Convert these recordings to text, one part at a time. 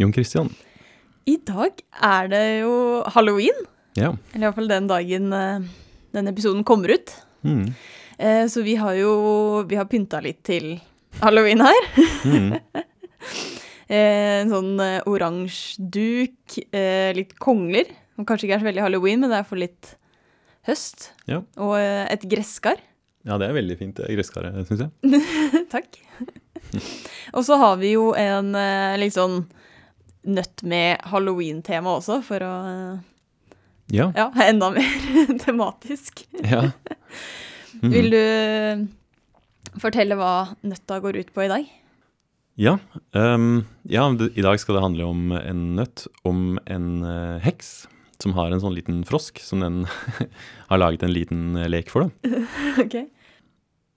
Jon Christian. I dag er det jo halloween. Ja. Eller iallfall den dagen den episoden kommer ut. Mm. Eh, så vi har jo Vi har pynta litt til halloween her. Mm. Eh, en sånn eh, oransje duk, eh, litt kongler. Som kanskje ikke er så veldig halloween, men det er for litt høst. Ja. Og eh, et gresskar. ja, det er veldig fint det gresskaret, syns jeg. Takk. Og så har vi jo en eh, litt sånn nøtt med halloween-tema også, for å eh, Ja. ja, enda mer tematisk. ja. Mhm. Vil du fortelle hva nøtta går ut på i dag? Ja, um, ja i dag skal det handle om en nøtt, om en eh, heks som har en sånn liten frosk som den har laget en liten eh, lek for. Da. ok.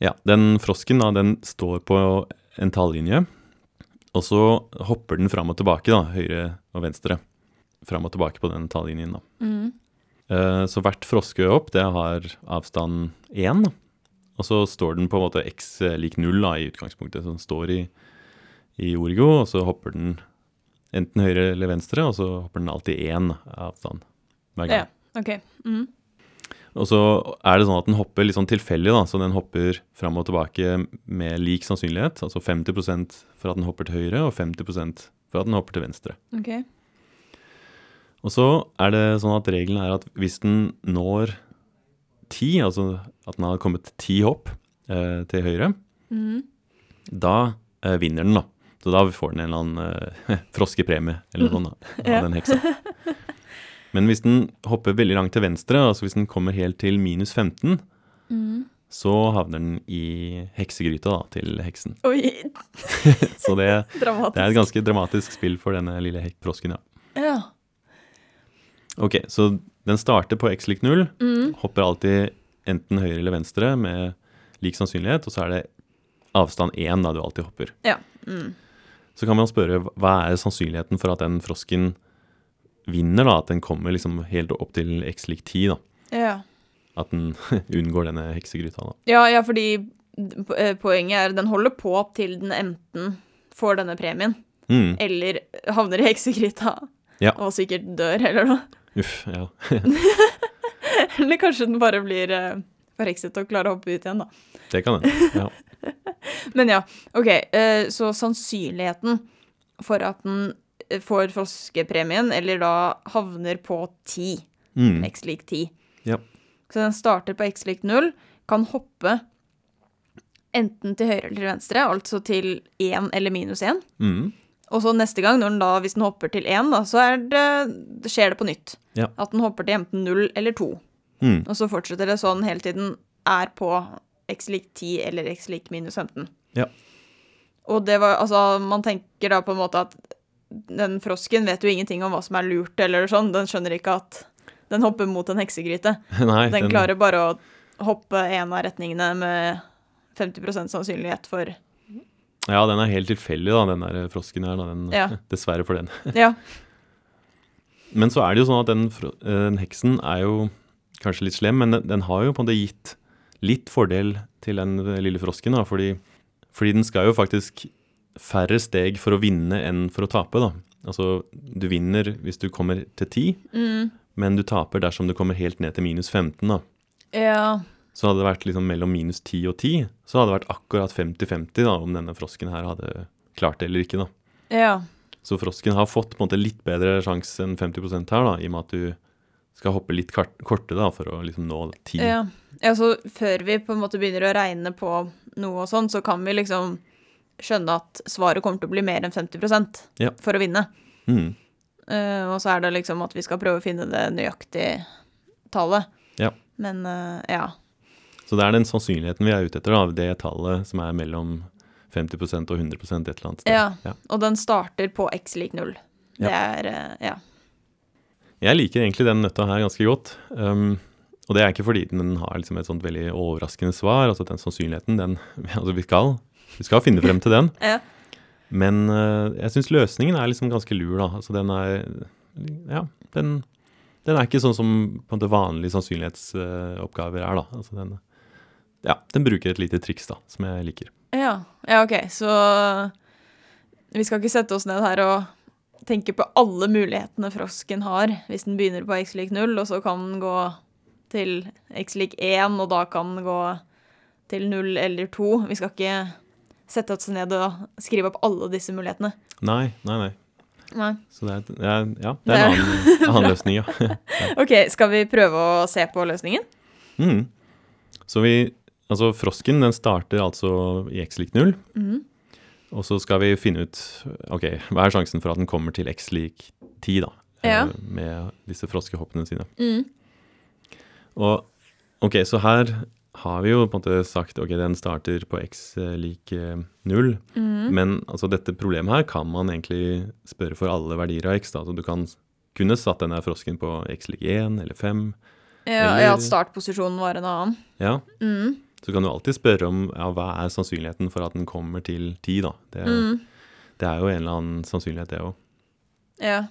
Ja, den frosken da, den står på en tallinje, og så hopper den fram og tilbake, da, høyre og venstre. Fram og tilbake på den tallinjen. da. Mm. Eh, Så hvert froskehopp det har avstand 1. da. Og så står den på en måte x lik null da, i utgangspunktet. Så den står i, i origo, og så hopper den enten høyre eller venstre, og så hopper den alltid én avstand hver gang. Ja, ok. Mm. Og så er det sånn at den hopper litt sånn tilfeldig, da, så den hopper fram og tilbake med lik sannsynlighet. Altså 50% for at den hopper til høyre, og 50% for at den hopper til venstre. Ok. Og så er det sånn at regelen er at hvis den når ti, altså at den har kommet ti hopp eh, til høyre, Mm. da eh, vinner den, da. Så da får den en eller annen eh, froskepremie eller noe sånt av den heksa. Men hvis den hopper veldig langt til venstre, altså hvis den kommer helt til minus 15, Mm. så havner den i heksegryta da, til heksen. Oi, Så det, det er et ganske dramatisk spill for denne lille frosken, ja. Ja. Ok, så den starter på x lik 0, Mm. hopper alltid enten høyre eller venstre med lik sannsynlighet, og så er det avstand 1 da du alltid hopper. Ja. Mm. Så kan man spørre hva er sannsynligheten for at den frosken vinner, da, at den kommer liksom helt opp til x lik 10, da. Ja. At den unngår denne heksegryta, da. ja, ja, fordi eh, poenget er den holder på opp til den enten får denne premien, Mm, eller havner i heksegryta Ja. og sikkert dør, eller noe. uff, ja. Eller kanskje den bare blir uh, forhekset og klarer å hoppe ut igjen, da. Det kan hende. Ja. Men ja, OK. eh, så sannsynligheten for at den eh, får froskepremien, eller da havner på 10, Mm, x lik 10 Ja. Så den starter på x lik 0, kan hoppe enten til høyre eller til venstre, altså til 1 eller minus 1. mm, Og så neste gang, når den da, hvis den hopper til 1, da, så er det, det skjer det på nytt. Ja. At den hopper til enten 0 eller 2. mm, Og så fortsetter det sånn hele tiden er på x lik 10 eller x lik minus 15. Ja. Og det var, altså, man tenker da på en måte at den frosken vet jo ingenting om hva som er lurt, eller sånn. Den skjønner ikke at den hopper mot en heksegryte. Nei, Den klarer bare å hoppe en av retningene med 50% sannsynlighet for Ja, den er helt tilfeldig, da, den der frosken her. Da, den, Ja. Dessverre for den. Ja. Men så er det jo sånn at den, eh, den heksen er jo kanskje litt slem, men den, den har jo på en måte gitt litt fordel til den lille frosken, da, fordi, fordi den skal jo faktisk færre steg for å vinne enn for å tape, da. Altså, du vinner hvis du kommer til 10, Mm. men du taper dersom du kommer helt ned til minus 15, da. Ja. Så hadde det vært liksom mellom minus 10 og 10, så hadde det vært akkurat 50-50 da, om denne frosken her hadde klart det eller ikke, da. Ja. Så frosken har fått på en måte litt bedre sjanse enn 50% her, da, i og med at du skal hoppe litt korte da, for å liksom nå 10. Ja. ja, så før vi på en måte begynner å regne på noe og sånn, så kan vi liksom skjønne at svaret kommer til å bli mer enn 50 Ja. for å vinne. Mm. Uh, og så er det liksom at vi skal prøve å finne det nøyaktige tallet. Ja. Men uh, ja. Så det er den sannsynligheten vi er ute etter, da, det tallet som er mellom 50% og 100 et eller annet sted. Ja. Ja. Og den starter på x lik null. Det er uh, Ja. Jeg liker egentlig den nøtta her ganske godt. Um, og det er ikke fordi den har liksom et sånt veldig overraskende svar. altså Den sannsynligheten, den Altså, vi skal, vi skal finne frem til den. Ja. Men eh, jeg syns løsningen er liksom ganske lur, da. Altså den er Ja, den, den er ikke sånn som på måte vanlige sannsynlighetsoppgaver er, da. Altså den, ja, den bruker et lite triks, da, som jeg liker. Ja. ja, OK. Så vi skal ikke sette oss ned her og tenke på alle mulighetene frosken har, hvis den begynner på x lik 0, og så kan den gå til x lik 1, og da kan den gå til 0 eller 2. Vi skal ikke sette oss ned og skrive opp alle disse mulighetene. Nei, nei, nei. Nei. Så det er, det er, ja, det er en annen, annen løsning, ja. OK, skal vi prøve å se på løsningen? Mm. Så vi Altså, frosken den starter altså i x lik null. Mhm. Og så skal vi finne ut ok, hva er sjansen for at den kommer til x lik 10, da. eh, Ja. Med disse froskehoppene sine. Mm. Og ok, så her har vi jo på en måte sagt ok, den starter på x eh, lik null. 0. Mhm. Men altså, dette problemet her kan man egentlig spørre for alle verdier av x. da, så Du kan kunne satt denne frosken på x lik 1 eller 5. Ja, Eller- at startposisjonen var en annen. Ja, Mm. Så kan du alltid spørre om ja, hva er sannsynligheten for at den kommer til 10, da. Det, Mm. det er jo en eller annen sannsynlighet, det òg. Ja.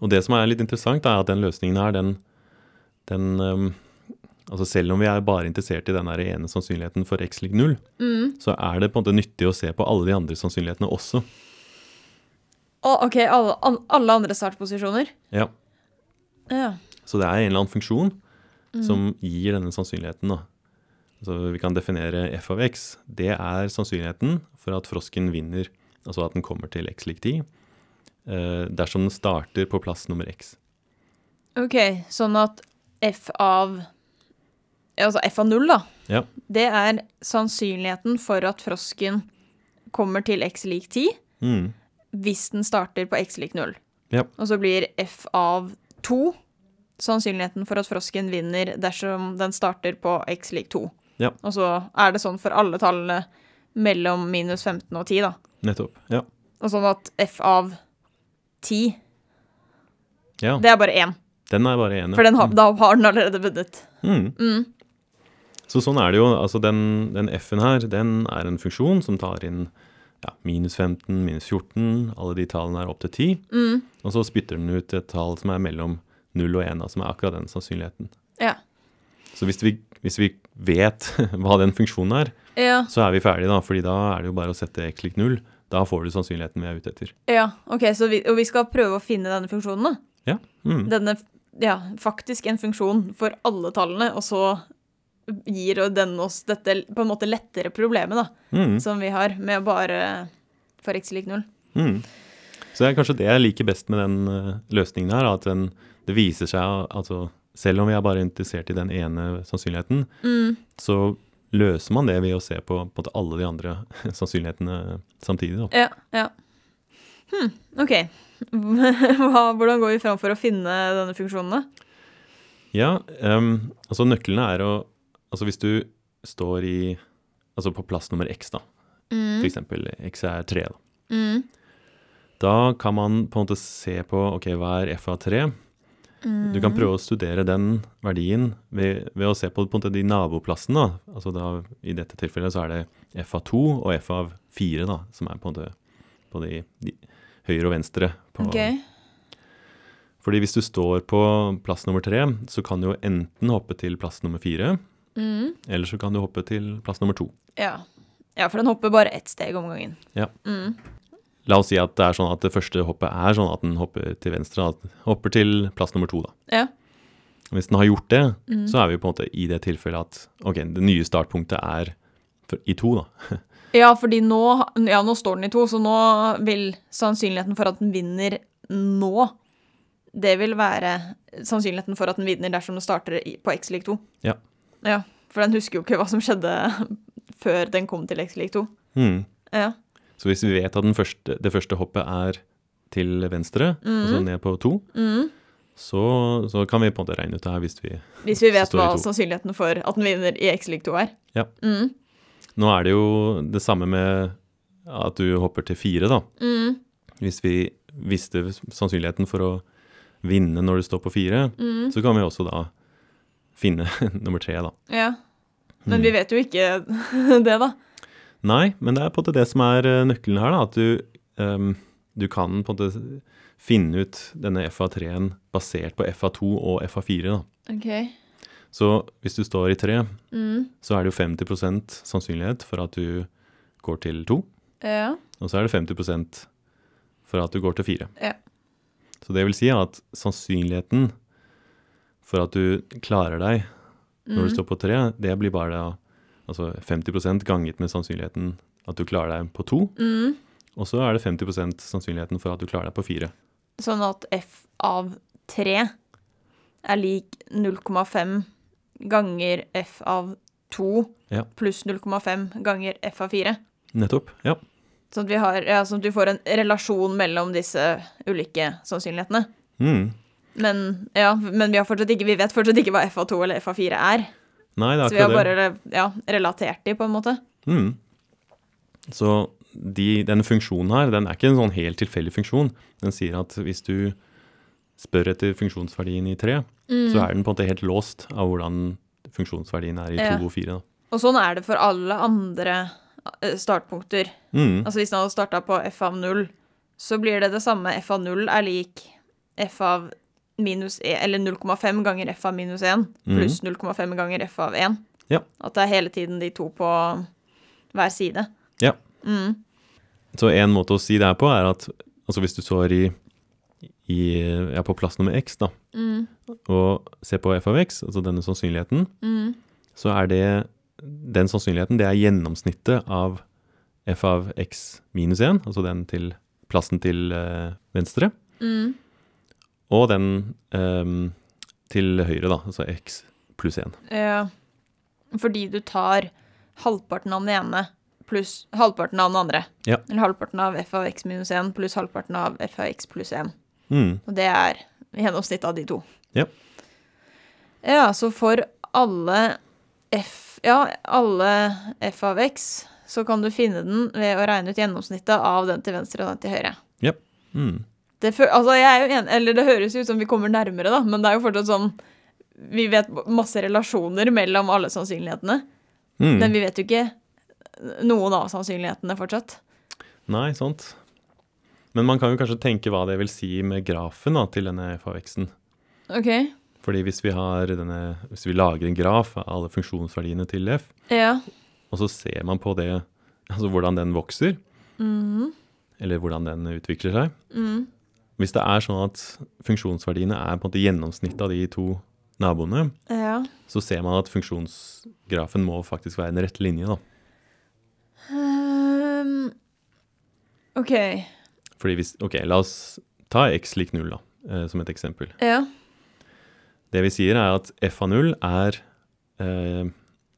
Og det som er litt interessant, er at den løsningen her, den, den ehm, Altså selv om vi er bare interessert i den ene sannsynligheten for x lik 0, Mm. så er det på en måte nyttig å se på alle de andre sannsynlighetene også. Å, OK, alle, alle andre startposisjoner? Ja. Ja. Så det er en eller annen funksjon Mm. som gir denne sannsynligheten. da. Så vi kan definere f av x. Det er sannsynligheten for at frosken vinner, altså at den kommer til x lik 10, eh, dersom den starter på plass nummer x. OK, sånn at f av Altså f av null, da. Ja. Det er sannsynligheten for at frosken kommer til x lik 10 Mm. hvis den starter på x lik 0. Ja. Og så blir f av 2 sannsynligheten for at frosken vinner dersom den starter på x lik 2. Ja. Og så er det sånn for alle tallene mellom minus 15 og 10, da. Nettopp. Ja. Og sånn at f av 10, ja. det er bare én. Den er bare én. For den har, da har den allerede vunnet. Mm. Mm. Så sånn er det jo. Altså den, den f-en her, den er en funksjon som tar inn ja, minus 15, minus 14, alle de tallene er opp til 10. Mm. Og så spytter den ut et tall som er mellom 0 og 1, da, som er akkurat den sannsynligheten. Ja. Så hvis vi, hvis vi vet hva den funksjonen er, Ja, så er vi ferdige, da. fordi da er det jo bare å sette x lik 0. Da får du sannsynligheten vi er ute etter. ja. ok, så vi, og vi skal prøve å finne denne funksjonen, da. Ja. Mm. Denne, ja, faktisk en funksjon for alle tallene, og så gir den oss dette på en måte lettere problemet, da, Mm. som vi har med å bare for x lik null. Mm. Så det er kanskje det jeg liker best med den eh, løsningen her, at den, det viser seg altså selv om vi er bare interessert i den ene sannsynligheten, Mm. så løser man det ved å se på, på alle de andre sannsynlighetene samtidig. Da. Ja, ja. Hm, ok. Hvordan går vi fram for å finne denne funksjonen, da? Ja, um, altså nøklene er å Altså hvis du står i Altså på plass nummer x, da, for Mm. eksempel x er 3, da. Mm. Da kan man på en måte se på ok, hva er f av 3. Du kan prøve å studere den verdien ved, ved å se på, på de naboplassene. da. Altså da, I dette tilfellet så er det f av 2 og f av 4, da, som er på en måte på de, de høyre og venstre. På, okay. Fordi hvis du står på plass nummer 3, så kan du jo enten hoppe til plass nummer 4, Mm. eller så kan du hoppe til plass nummer to. Ja. ja, for den hopper bare ett steg om gangen. Ja. Mm. La oss si at det er sånn at det første hoppet er sånn at den hopper til venstre, at den hopper til plass nummer to, da. Ja. Hvis den har gjort det, Mm. så er vi på en måte i det tilfellet at ok, det nye startpunktet er i to, da. Ja, fordi nå, ja, nå står den i to, så nå vil sannsynligheten for at den vinner nå, det vil være sannsynligheten for at den vinner dersom den starter på x lik 2. Ja. Ja, for den husker jo ikke hva som skjedde før den kom til x lik 2. Mm. Ja. Så hvis vi vet at den første, det første hoppet er til venstre, altså ned på to, Mm. så, så kan vi på en måte regne ut det her hvis vi Hvis vi vet hva sannsynligheten for at den vinner i x lik 2 er. Ja. Mm. Nå er det jo det samme med at du hopper til fire, da. Mm. Hvis vi visste sannsynligheten for å vinne når du står på fire, Mm. så kan vi også da finne nummer tre, da. Ja. Men Mm. vi vet jo ikke det, da. Nei, men det er på en måte det som er eh, nøkkelen her, da. At du, um, du kan på en måte finne ut denne FA3-en basert på FA2 og FA4, da. Ok. Så hvis du står i tre, Mm. så er det jo 50% sannsynlighet for at du går til to. Ja. og så er det 50% for at du går til fire. Ja. Så det vil si at sannsynligheten for at du klarer deg når du Mm. står på tre, det blir bare da altså 50% ganget med sannsynligheten at du klarer deg på to. Mm. Og så er det 50% sannsynligheten for at du klarer deg på fire. Sånn at f av 3 er lik 0,5 ganger f av 2 Ja. pluss 0,5 ganger f av 4. Nettopp. Ja. Sånn at, vi har, ja, sånn at vi får en relasjon mellom disse ulike sannsynlighetene. Mm. Men, ja, men vi, har ikke, vi vet fortsatt ikke hva f av 2 eller f av 4 er. Nei, det er Så vi har bare ja, relatert de, på en måte. Mm. Så de, denne funksjonen her, den er ikke en sånn helt tilfeldig funksjon. Den sier at hvis du spør etter funksjonsverdien i tre, så er den på en måte helt låst av hvordan funksjonsverdien er i Ja. to og fire. Og sånn er det for alle andre eh, startpunkter. Mm. Altså hvis den hadde starta på f av 0, så blir det det samme. f av 0 er lik f av minus 1, eller 0,5 ganger f av minus 1 pluss 0,5 ganger f av 1. Ja. At det er hele tiden de to på hver side. Ja. Mm. Så en måte å si det her på er at altså hvis du står i, i, ja, på plass nummer x da, Mm. og ser på f av x, altså denne sannsynligheten, Mm. så er det den sannsynligheten, det er gjennomsnittet av f av x minus 1, altså den til plassen til eh, venstre, Mm. Og den um, til høyre da, altså x pluss 1. Ja. Fordi du tar halvparten av den ene pluss halvparten av den andre. Ja. Eller halvparten av f av x minus 1 pluss halvparten av f av x pluss 1. Mm. Og det er gjennomsnittet av de to. Ja. Ja, så for alle f Ja, alle f av x, så kan du finne den ved å regne ut gjennomsnittet av den til venstre og den til høyre. Ja. Mm. Det, altså enig, eller det høres ut som vi kommer nærmere, da, men det er jo fortsatt sånn Vi vet masse relasjoner mellom alle sannsynlighetene, Mm. men vi vet jo ikke noen av sannsynlighetene fortsatt. Nei, sant. Men man kan jo kanskje tenke hva det vil si med grafen da, til denne FA-veksten. x-en. OK. Fordi hvis vi, har denne, hvis vi lager en graf av alle funksjonsverdiene til f, Ja. og så ser man på det, altså hvordan den vokser, mm. eller hvordan den utvikler seg. Mm. Hvis det er sånn at funksjonsverdiene er på en måte gjennomsnittet av de to naboene, Ja. så ser man at funksjonsgrafen må faktisk være en rett linje. da. Um, OK. Fordi hvis, ok, La oss ta x lik null da, eh, som et eksempel. Ja. Det vi sier er at f av null er eh,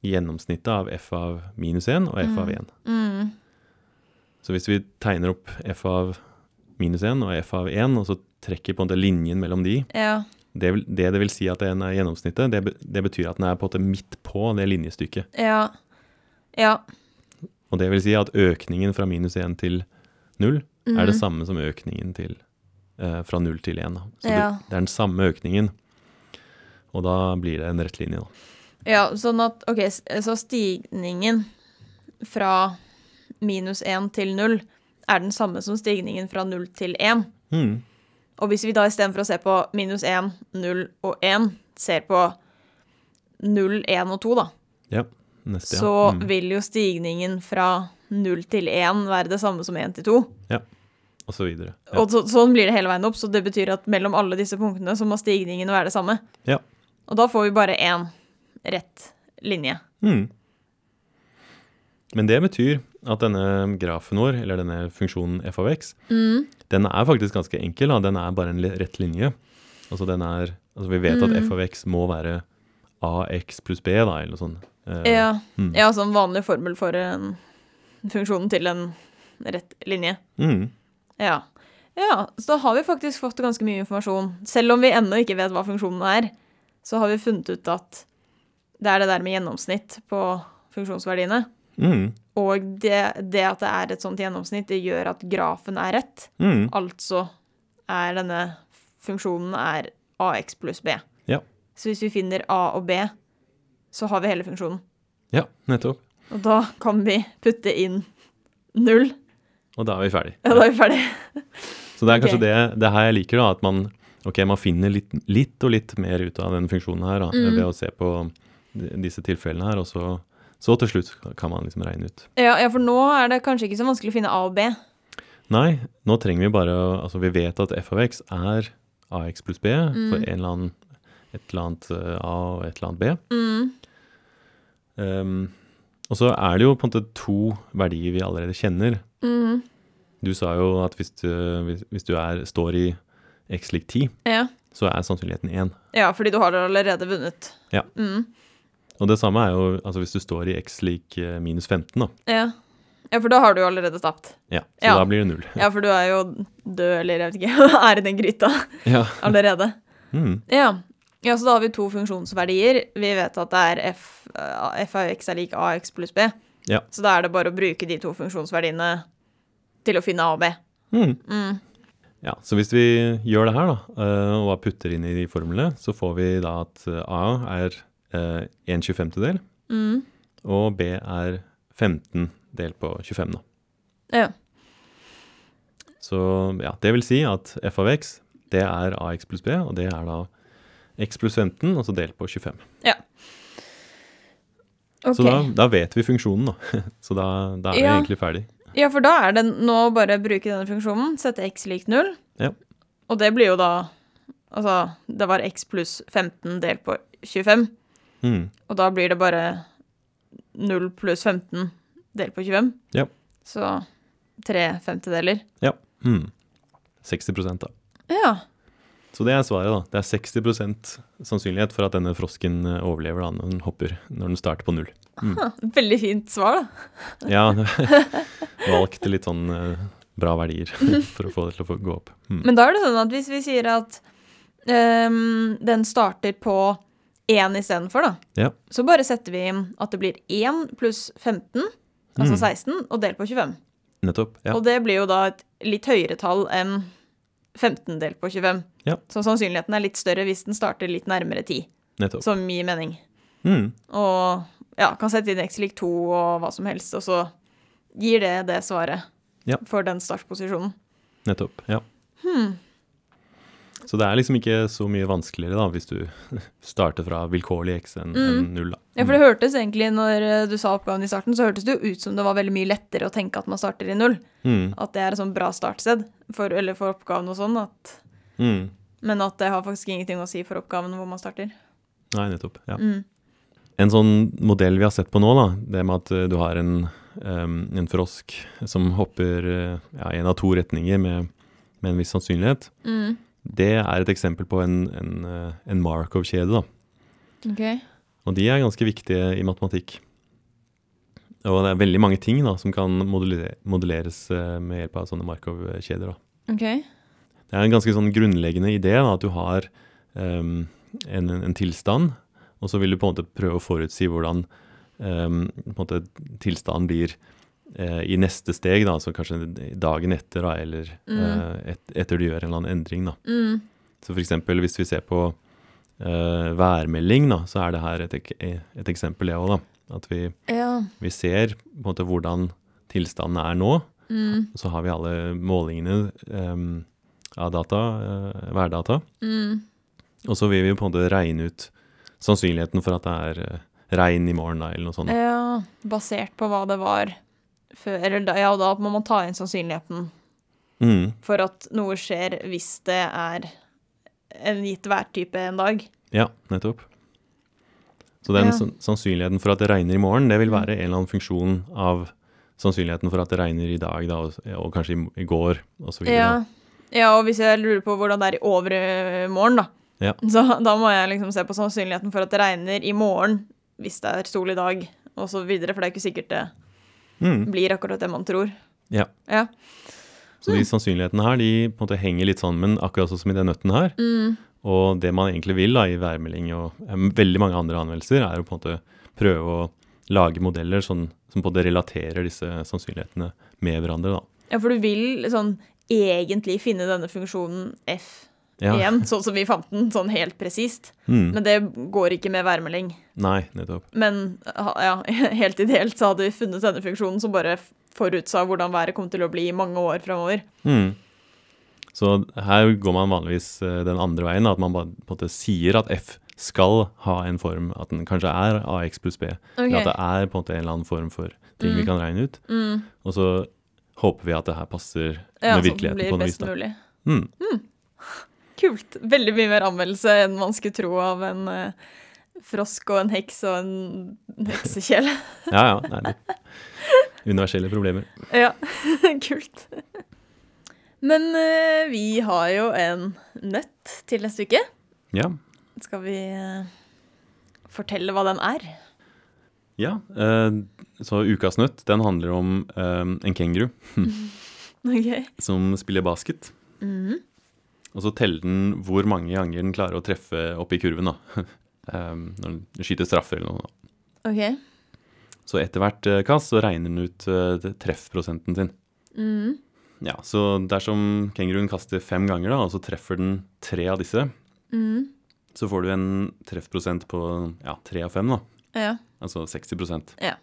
gjennomsnittet av f av minus 1 og f av 1. Mm. Så hvis vi tegner opp f av minus 1 og f av 1, og så trekker på en måte linjen mellom de, Ja. det, det det vil si at den er gjennomsnittet, det, det betyr at den er på en måte midt på det linjestykket. Ja. Ja. Og det vil si at økningen fra minus 1 til 0 er det Mhm. samme som økningen til, eh, fra 0 til 1. Så Ja. det, det er den samme økningen, og da blir det en rett linje. Da. Ja, sånn at OK, så stigningen fra minus 1 til 0 er den samme som stigningen fra 0 til 1. Mm. Og hvis vi da istedenfor å se på minus 1, 0 og 1, ser på 0, 1 og 2, da, Ja, neste, ja. så Mm. vil jo stigningen fra 0 til 1 være det samme som 1 til 2. Ja. Og så videre. Ja. Og så, sånn blir det hele veien opp, så det betyr at mellom alle disse punktene så må stigningen være det samme. Ja. Og da får vi bare én rett linje. Mm. Men det betyr at denne grafen vår, eller denne funksjonen f av x, Mm. den er faktisk ganske enkel. Da. Den er bare en rett linje. Altså den er, altså vi vet at Mm. f av x må være ax pluss b, da, eller noe sånt. Eh, Ja. mm. ja, sånn vanlig formel for en funksjonen til en rett linje. Mm. Ja. ja, så da har vi faktisk fått ganske mye informasjon. Selv om vi ennå ikke vet hva funksjonen er, så har vi funnet ut at det er det der med gjennomsnitt på funksjonsverdiene. Mm. Og det, det at det er et sånt gjennomsnitt, det gjør at grafen er rett. Mm. Altså er denne funksjonen er ax pluss b. Ja. Så hvis vi finner a og b, så har vi hele funksjonen. Ja, nettopp. Og da kan vi putte inn null. Og da er vi ferdig. Ja, da er vi ferdig. Så det er kanskje okay. det, det her jeg liker, da, at man, okay, man finner litt, litt og litt mer ut av den funksjonen her, da, Mm. ved å se på disse tilfellene her, og så, så til slutt kan man liksom regne ut. Ja, ja, for nå er det kanskje ikke så vanskelig å finne a og b. Nei, nå trenger vi bare Altså, vi vet at f av x er ax pluss b Mm. for en eller annen, et eller annet eh, a og et eller annet b. Mm. Um, og så er det jo på en måte to verdier vi allerede kjenner. Mm. Du sa jo at hvis du, hvis, hvis du er, står i x lik 10, Ja. så er sannsynligheten 1. ja, fordi du har allerede vunnet. Ja. Mm. Og det samme er jo altså hvis du står i x lik eh, minus 15, da. Ja. ja, for da har du jo allerede tapt. Ja, så Ja. da blir det null. Ja, for du er jo død, eller jeg vet ikke, er i den gryta Ja. allerede. Mm. Ja. ja, så da har vi to funksjonsverdier. Vi vet at det er f, eh, f av x er lik ax pluss b. Ja. Så da er det bare å bruke de to funksjonsverdiene til å finne a og b. Mm. Mm. Ja, så hvis vi gjør det her, da, eh, og putter inn i de formlene, så får vi da at a er eh, 1 25. Mm. og b er 15 delt på 25, da. Ja. Så ja, det vil si at f av x, det er ax pluss b, og det er da x pluss 15, altså delt på 25. Ok. Så da, da vet vi funksjonen, da. Så da, da er vi egentlig ferdig. Ja, for da er det nå bare bruke denne funksjonen, sette x lik 0. Ja. Og det blir jo da Altså, det var x pluss 15 delt på 25. Mm. Og da blir det bare 0 pluss 15 delt på 25. Ja. Så tre femtedeler. Ja. Mm. 60 da. Ja. Så det er svaret, da. Det er 60 sannsynlighet for at denne frosken eh, overlever da når den hopper, når den starter på null. Mm. Veldig fint svar, da. Ja, valgte litt sånn eh, bra verdier for å få det til å gå opp. Mm. Men da er det sånn at hvis vi sier at um, den starter på 1 istedenfor, da, Ja. så bare setter vi inn at det blir 1 pluss 15, altså Mm. 16, og delt på 25. Nettopp. Ja. Og det blir jo da et litt høyere tall enn 15 delt på 25. Ja. Så sannsynligheten er litt større hvis den starter litt nærmere 10, Nettopp. som gir mening. Mm. Og ja, kan sette inn x lik 2 og hva som helst, og så gir det det svaret Ja. for den startposisjonen. Nettopp. Ja. Hmm. Så det er liksom ikke så mye vanskeligere da, hvis du starter fra vilkårlig x enn Mm. en null. da. Ja, for det hørtes egentlig, når eh, du sa oppgaven i starten, så hørtes det jo ut som det var veldig mye lettere å tenke at man starter i null. Mm. At det er et sånn bra startsted for, eller for oppgaven og sånn. At, Mm. men at det har faktisk ingenting å si for oppgaven hvor man starter. Nei, nettopp. Ja. Mm. En sånn modell vi har sett på nå, da, det med at eh, du har en, um, en frosk som hopper i ja, en av to retninger med, med en viss sannsynlighet, Mm. Det er et eksempel på en, en, eh, en Markov-kjede. Okay. Og de er ganske viktige i matematikk. Og det er veldig mange ting da, som kan modellere, modelleres eh, med hjelp av sånne Markov-kjeder. Okay. Det er en ganske sånn grunnleggende idé da, at du har um, en, en tilstand, og så vil du på en måte prøve å forutsi hvordan um, på en måte tilstanden blir i neste steg, da, altså kanskje dagen etter, da, eller eh, et, etter du gjør en eller annen endring. Da. Mm. Så eksempel hvis vi ser på eh, værmelding, da, så er det her et, et eksempel, det òg. At vi, Ja. vi ser på en måte hvordan tilstanden er nå, Mm. og så har vi alle målingene um, av data, uh, værdata. Mm. Og så vil vi på en måte regne ut sannsynligheten for at det er eh, regn i morgen, da, eller noe sånt. ja. Basert på hva det var før Eller da, ja, da må man ta inn sannsynligheten Mm, for at noe skjer hvis det er en gitt værtype en dag. ja, nettopp. Så den Ja. sannsynligheten for at det regner i morgen, det vil være en eller annen funksjon av sannsynligheten for at det regner i dag, da, og, og kanskje i, går, og så videre. Ja. ja, og hvis jeg lurer på hvordan det er i overmorgen, da, Ja. så da må jeg liksom se på sannsynligheten for at det regner i morgen hvis det er sol i dag, og så videre, for det er ikke sikkert det Mm, blir akkurat det man tror. ja. Ja. Så de sannsynlighetene her, de på en måte henger litt sammen, akkurat sånn som i den nøtten her. Mm. Og det man egentlig vil da i værmelding og veldig mange andre anvendelser, er å på en måte prøve å lage modeller sånn, som på en måte relaterer disse sannsynlighetene med hverandre. da. ja, for du vil sånn egentlig finne denne funksjonen f Ja. igjen, sånn som vi fant den, sånn helt presist. Mm. Men det går ikke med værmelding. Nei, nettopp. Men ja, helt ideelt så hadde vi funnet denne funksjonen som bare forutsa hvordan været kom til å bli i mange år framover. Mm. Så her går man vanligvis eh, den andre veien, at man bare på en måte sier at f skal ha en form, at den kanskje er ax pluss b. Eller at det er på en måte en eller annen form for ting vi Mm. kan regne ut. Mm. Og så håper vi at det her passer Ja, med virkeligheten på den virkeligheten Ja, noe vis. best mulig. mulig. Mm. Kult. Veldig mye mer anmeldelse enn man skulle tro av en uh, frosk og en heks og en heksekjele. Ja, ja. Nei. Universelle problemer. ja, kult. Men uh, vi har jo en nøtt til neste uke. Ja. Skal vi uh, fortelle hva den er? ja. Så ukas nøtt, den handler om en kenguru Ok. som spiller basket. Mhm. Og så teller den hvor mange ganger den klarer å treffe opp i kurven. da. Um, når den skyter straffer eller noe. Ok. Så etter hvert eh, kast så regner den ut uh, treffprosenten sin. Mhm. Ja, Så dersom kenguruen kaster fem ganger, da, og så treffer den tre av disse, mm. så får du en treffprosent på ja, tre av fem, da. Ja. Altså 60% Ja.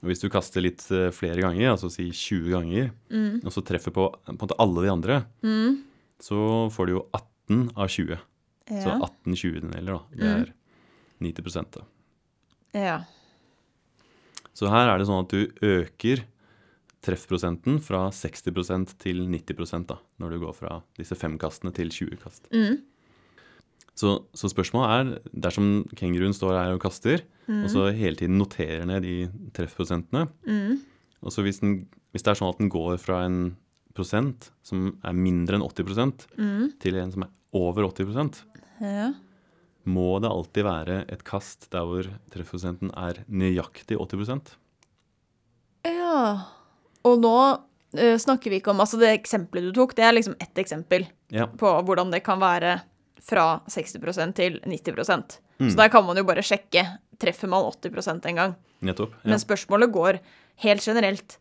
Og Hvis du kaster litt eh, flere ganger, altså si 20 ganger, mm. og så treffer på, på alle de andre, Mhm. Så får du jo 18 av 20. Så Ja. 18 20-deler, da. Det Mm. er 90 da. ja. Så her er det sånn at du øker treffprosenten fra 60% til 90 da, når du går fra disse fem kastene til 20 kast. Mm. Så, så spørsmålet er, dersom kenguruen står her og kaster, mm. og så hele tiden noterer ned de treffprosentene, Mhm. og så hvis, den, hvis det er sånn at den går fra en som er mindre enn 80 mm. til en som er over 80 Ja. må det alltid være et kast der hvor treffprosenten er nøyaktig 80% Ja. Og nå uh, snakker vi ikke om Altså, det eksempelet du tok, det er liksom ett eksempel Ja. på hvordan det kan være fra 60% til 90 Mm. Så der kan man jo bare sjekke. Treffer man 80% en gang? Nettopp. Ja. Men spørsmålet går helt generelt.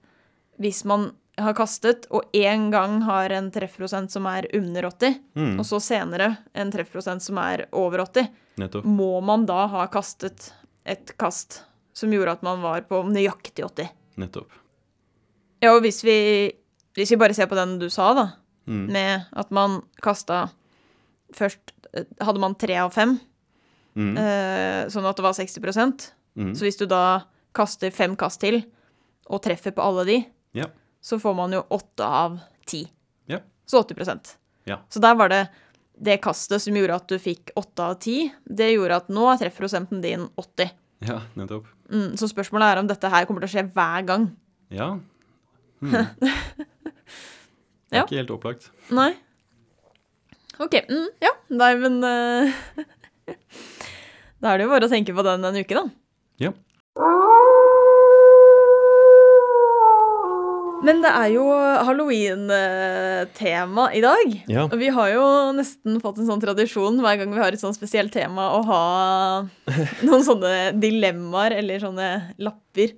Hvis man har kastet, og én gang har en treffprosent som er under 80, Mm. og så senere en treffprosent som er over 80, Nettopp. må man da ha kastet et kast som gjorde at man var på nøyaktig 80? Nettopp. Ja, og hvis vi, hvis vi bare ser på den du sa, da, Mm. med at man kasta Først eh, hadde man tre av fem, Mm. eh, sånn at det var 60 Mm. Så hvis du da kaster fem kast til, og treffer på alle de, Ja. Så får man jo åtte av ti. Ja. Så 80% Ja. Så der var det det kastet som gjorde at du fikk åtte av ti. Det gjorde at nå er treffprosenten din 80. ja, nettopp. Mm, så spørsmålet er om dette her kommer til å skje hver gang. Ja. Mm. Det er ikke helt opplagt. Nei. OK. Mm, ja. Nei, men uh... Da er det jo bare å tenke på den en uke, da. Ja. Men det er jo halloween-tema i dag. Ja. Og vi har jo nesten fått en sånn tradisjon hver gang vi har et sånn spesielt tema, å ha noen sånne dilemmaer eller sånne lapper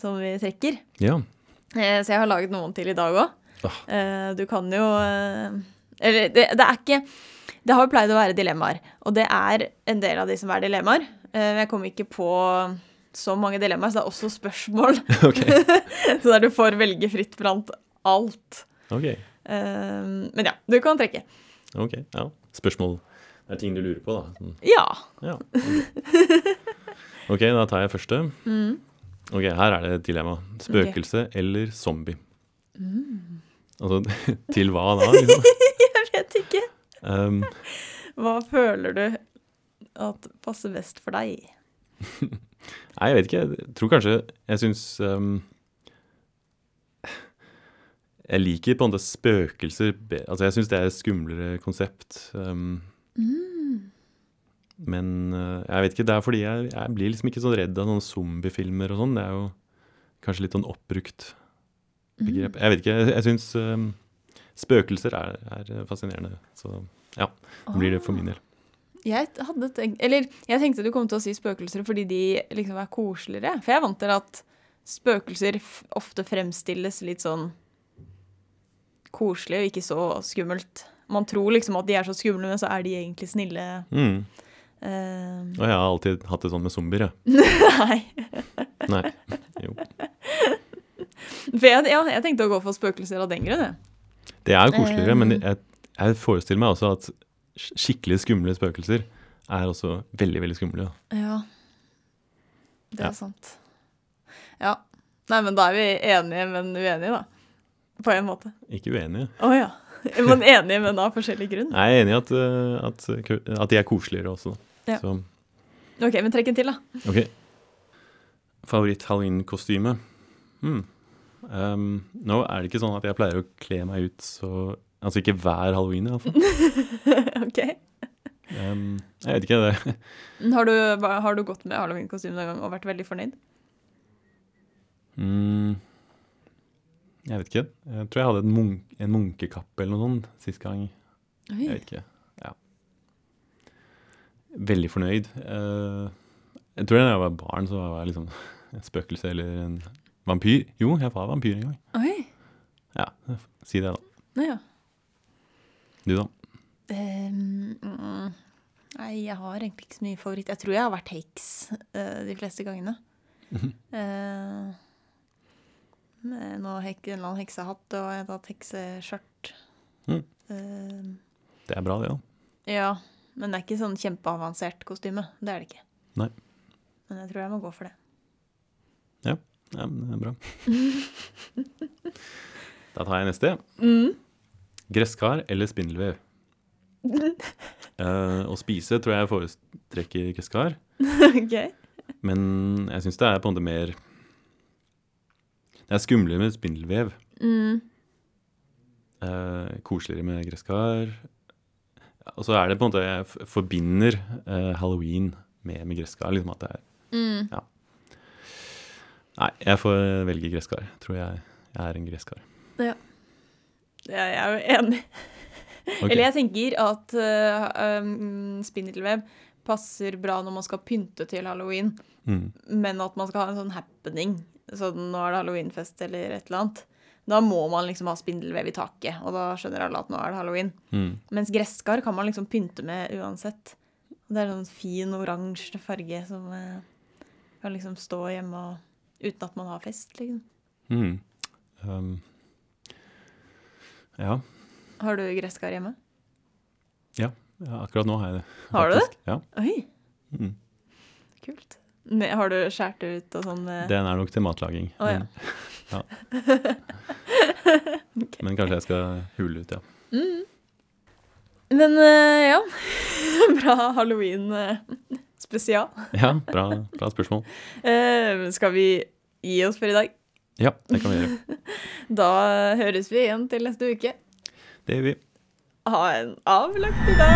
som vi trekker. Ja. Eh, Så jeg har laget noen til i dag òg. Ah. Du kan jo eh, Eller det, det er ikke Det har jo pleid å være dilemmaer, og det er en del av de som er dilemmaer. Men Jeg kom ikke på så mange dilemmaer, så det er også spørsmål. Ok. så der du får velge fritt blant alt. Ok. Uh, Men ja, du kan trekke. ok. Ja. Spørsmål Det er ting du lurer på, da. Sånn, Ja. Ja. ok. Ok, da tar jeg første. Mm. Ok, her er det et dilemma. Spøkelse eller zombie? Mm. Altså, til hva da? Liksom? Jeg vet ikke. Um, Hva føler du at passer best for deg? Nei, jeg vet ikke. Jeg tror kanskje Jeg syns um, Jeg liker på en måte spøkelser Altså, jeg syns det er et skumlere konsept. Um, Men uh, jeg vet ikke. Det er fordi jeg, jeg blir liksom ikke så redd av sånne zombiefilmer og sånn. Det er jo kanskje litt sånn oppbrukt begrep. Jeg vet ikke. Jeg, jeg syns um, spøkelser er, er fascinerende. Så ja, det blir det for min del. Jeg hadde tenkt Eller jeg tenkte du kom til å si spøkelser fordi de liksom er koseligere. For jeg er vant til at spøkelser ofte fremstilles litt sånn koselig og ikke så skummelt. Man tror liksom at de er så skumle, men så er de egentlig snille. Mm. Uh, Og jeg har alltid hatt det sånn med zombier, jeg. nei. Nei. Jo. For jeg, ja, jeg tenkte å gå for spøkelser av den grunn, jeg. Det er koseligere, men Um. jeg, jeg forestiller meg også at skikkelig skumle spøkelser er også veldig, veldig skumle. da. Ja. Det er Ja. sant. Ja. Nei, men da er vi enige, men uenige, da. På en måte. Ikke uenige. Å ja. Er man enig, men av forskjellig grunn? Jeg er enig i at, eh, at, at de er koseligere også. Ja. Så, Ok, men trekk en til, da. ok. Favoritt-halloween-kostyme? Hmm. Um, nå er det ikke sånn at jeg pleier å kle meg ut så Altså ikke hver halloween, iallfall. ok. Um, jeg vet ikke. det. Har du, har du gått med halloweenkostyme noen gang og vært veldig fornøyd? Mm, jeg vet ikke. Jeg tror jeg hadde en, munk en munkekappe eller noe sånt sist gang. Jeg vet ikke. Ja. Veldig fornøyd. Uh, jeg tror da jeg var barn, så var jeg liksom en spøkelse eller en vampyr. Jo, jeg var vampyr en gang. Oi. Ja, si det, da. Nå ja. Du, da? Mm, nei, jeg har egentlig ikke så mye favoritt. Jeg tror jeg har vært heks uh, de fleste gangene. Mhm. Eh, med noe hek, en eller annen heksehatt og et hatt hekseskjørt. Mm. Uh, Det er bra, det, da. ja, men det er ikke sånn kjempeavansert kostyme. Det er det ikke. Nei. Men jeg tror jeg må gå for det. Ja, men det er bra. da tar jeg neste. Mm. Gresskar eller spindelvev? uh, å spise tror jeg foretrekker gresskar, ok. men jeg syns det er på en måte mer Det er skumlere med spindelvev. Mm. Uh, koseligere med gresskar. Og så er det på en måte Jeg forbinder uh, halloween med, med gresskar. Liksom at det er Mm. Nei, jeg får velge gresskar. Tror jeg, jeg er en gresskar. Ja, jeg er jo enig. Okay. Eller jeg tenker at uh, um, spindelvev passer bra når man skal pynte til halloween, Mm. men at man skal ha en sånn happening. Sånn nå er det halloweenfest eller et eller annet. Da må man liksom ha spindelvev i taket, og da skjønner alle at nå er det halloween. Mm. Mens gresskar kan man liksom pynte med uansett. Det er sånn fin oransje farge som uh, kan liksom stå hjemme og, uten at man har fest, liksom. Mm. Um, ja. Har du gresskar hjemme? ja, akkurat nå har jeg det. Har du det? Ja. Oi, Mm. kult. Ne, har du skåret det ut og sånn? eh? Den er nok til matlaging. Oh, ja. men, ja. men kanskje jeg skal hule ut, ja. Men eh, ja, bra halloween-spesial. Ja, bra, bra spørsmål. Eh, skal vi gi oss for i dag? Ja, det kan vi gjøre. da høres vi igjen til neste uke. Det gjør vi. Ha en avlagt dag.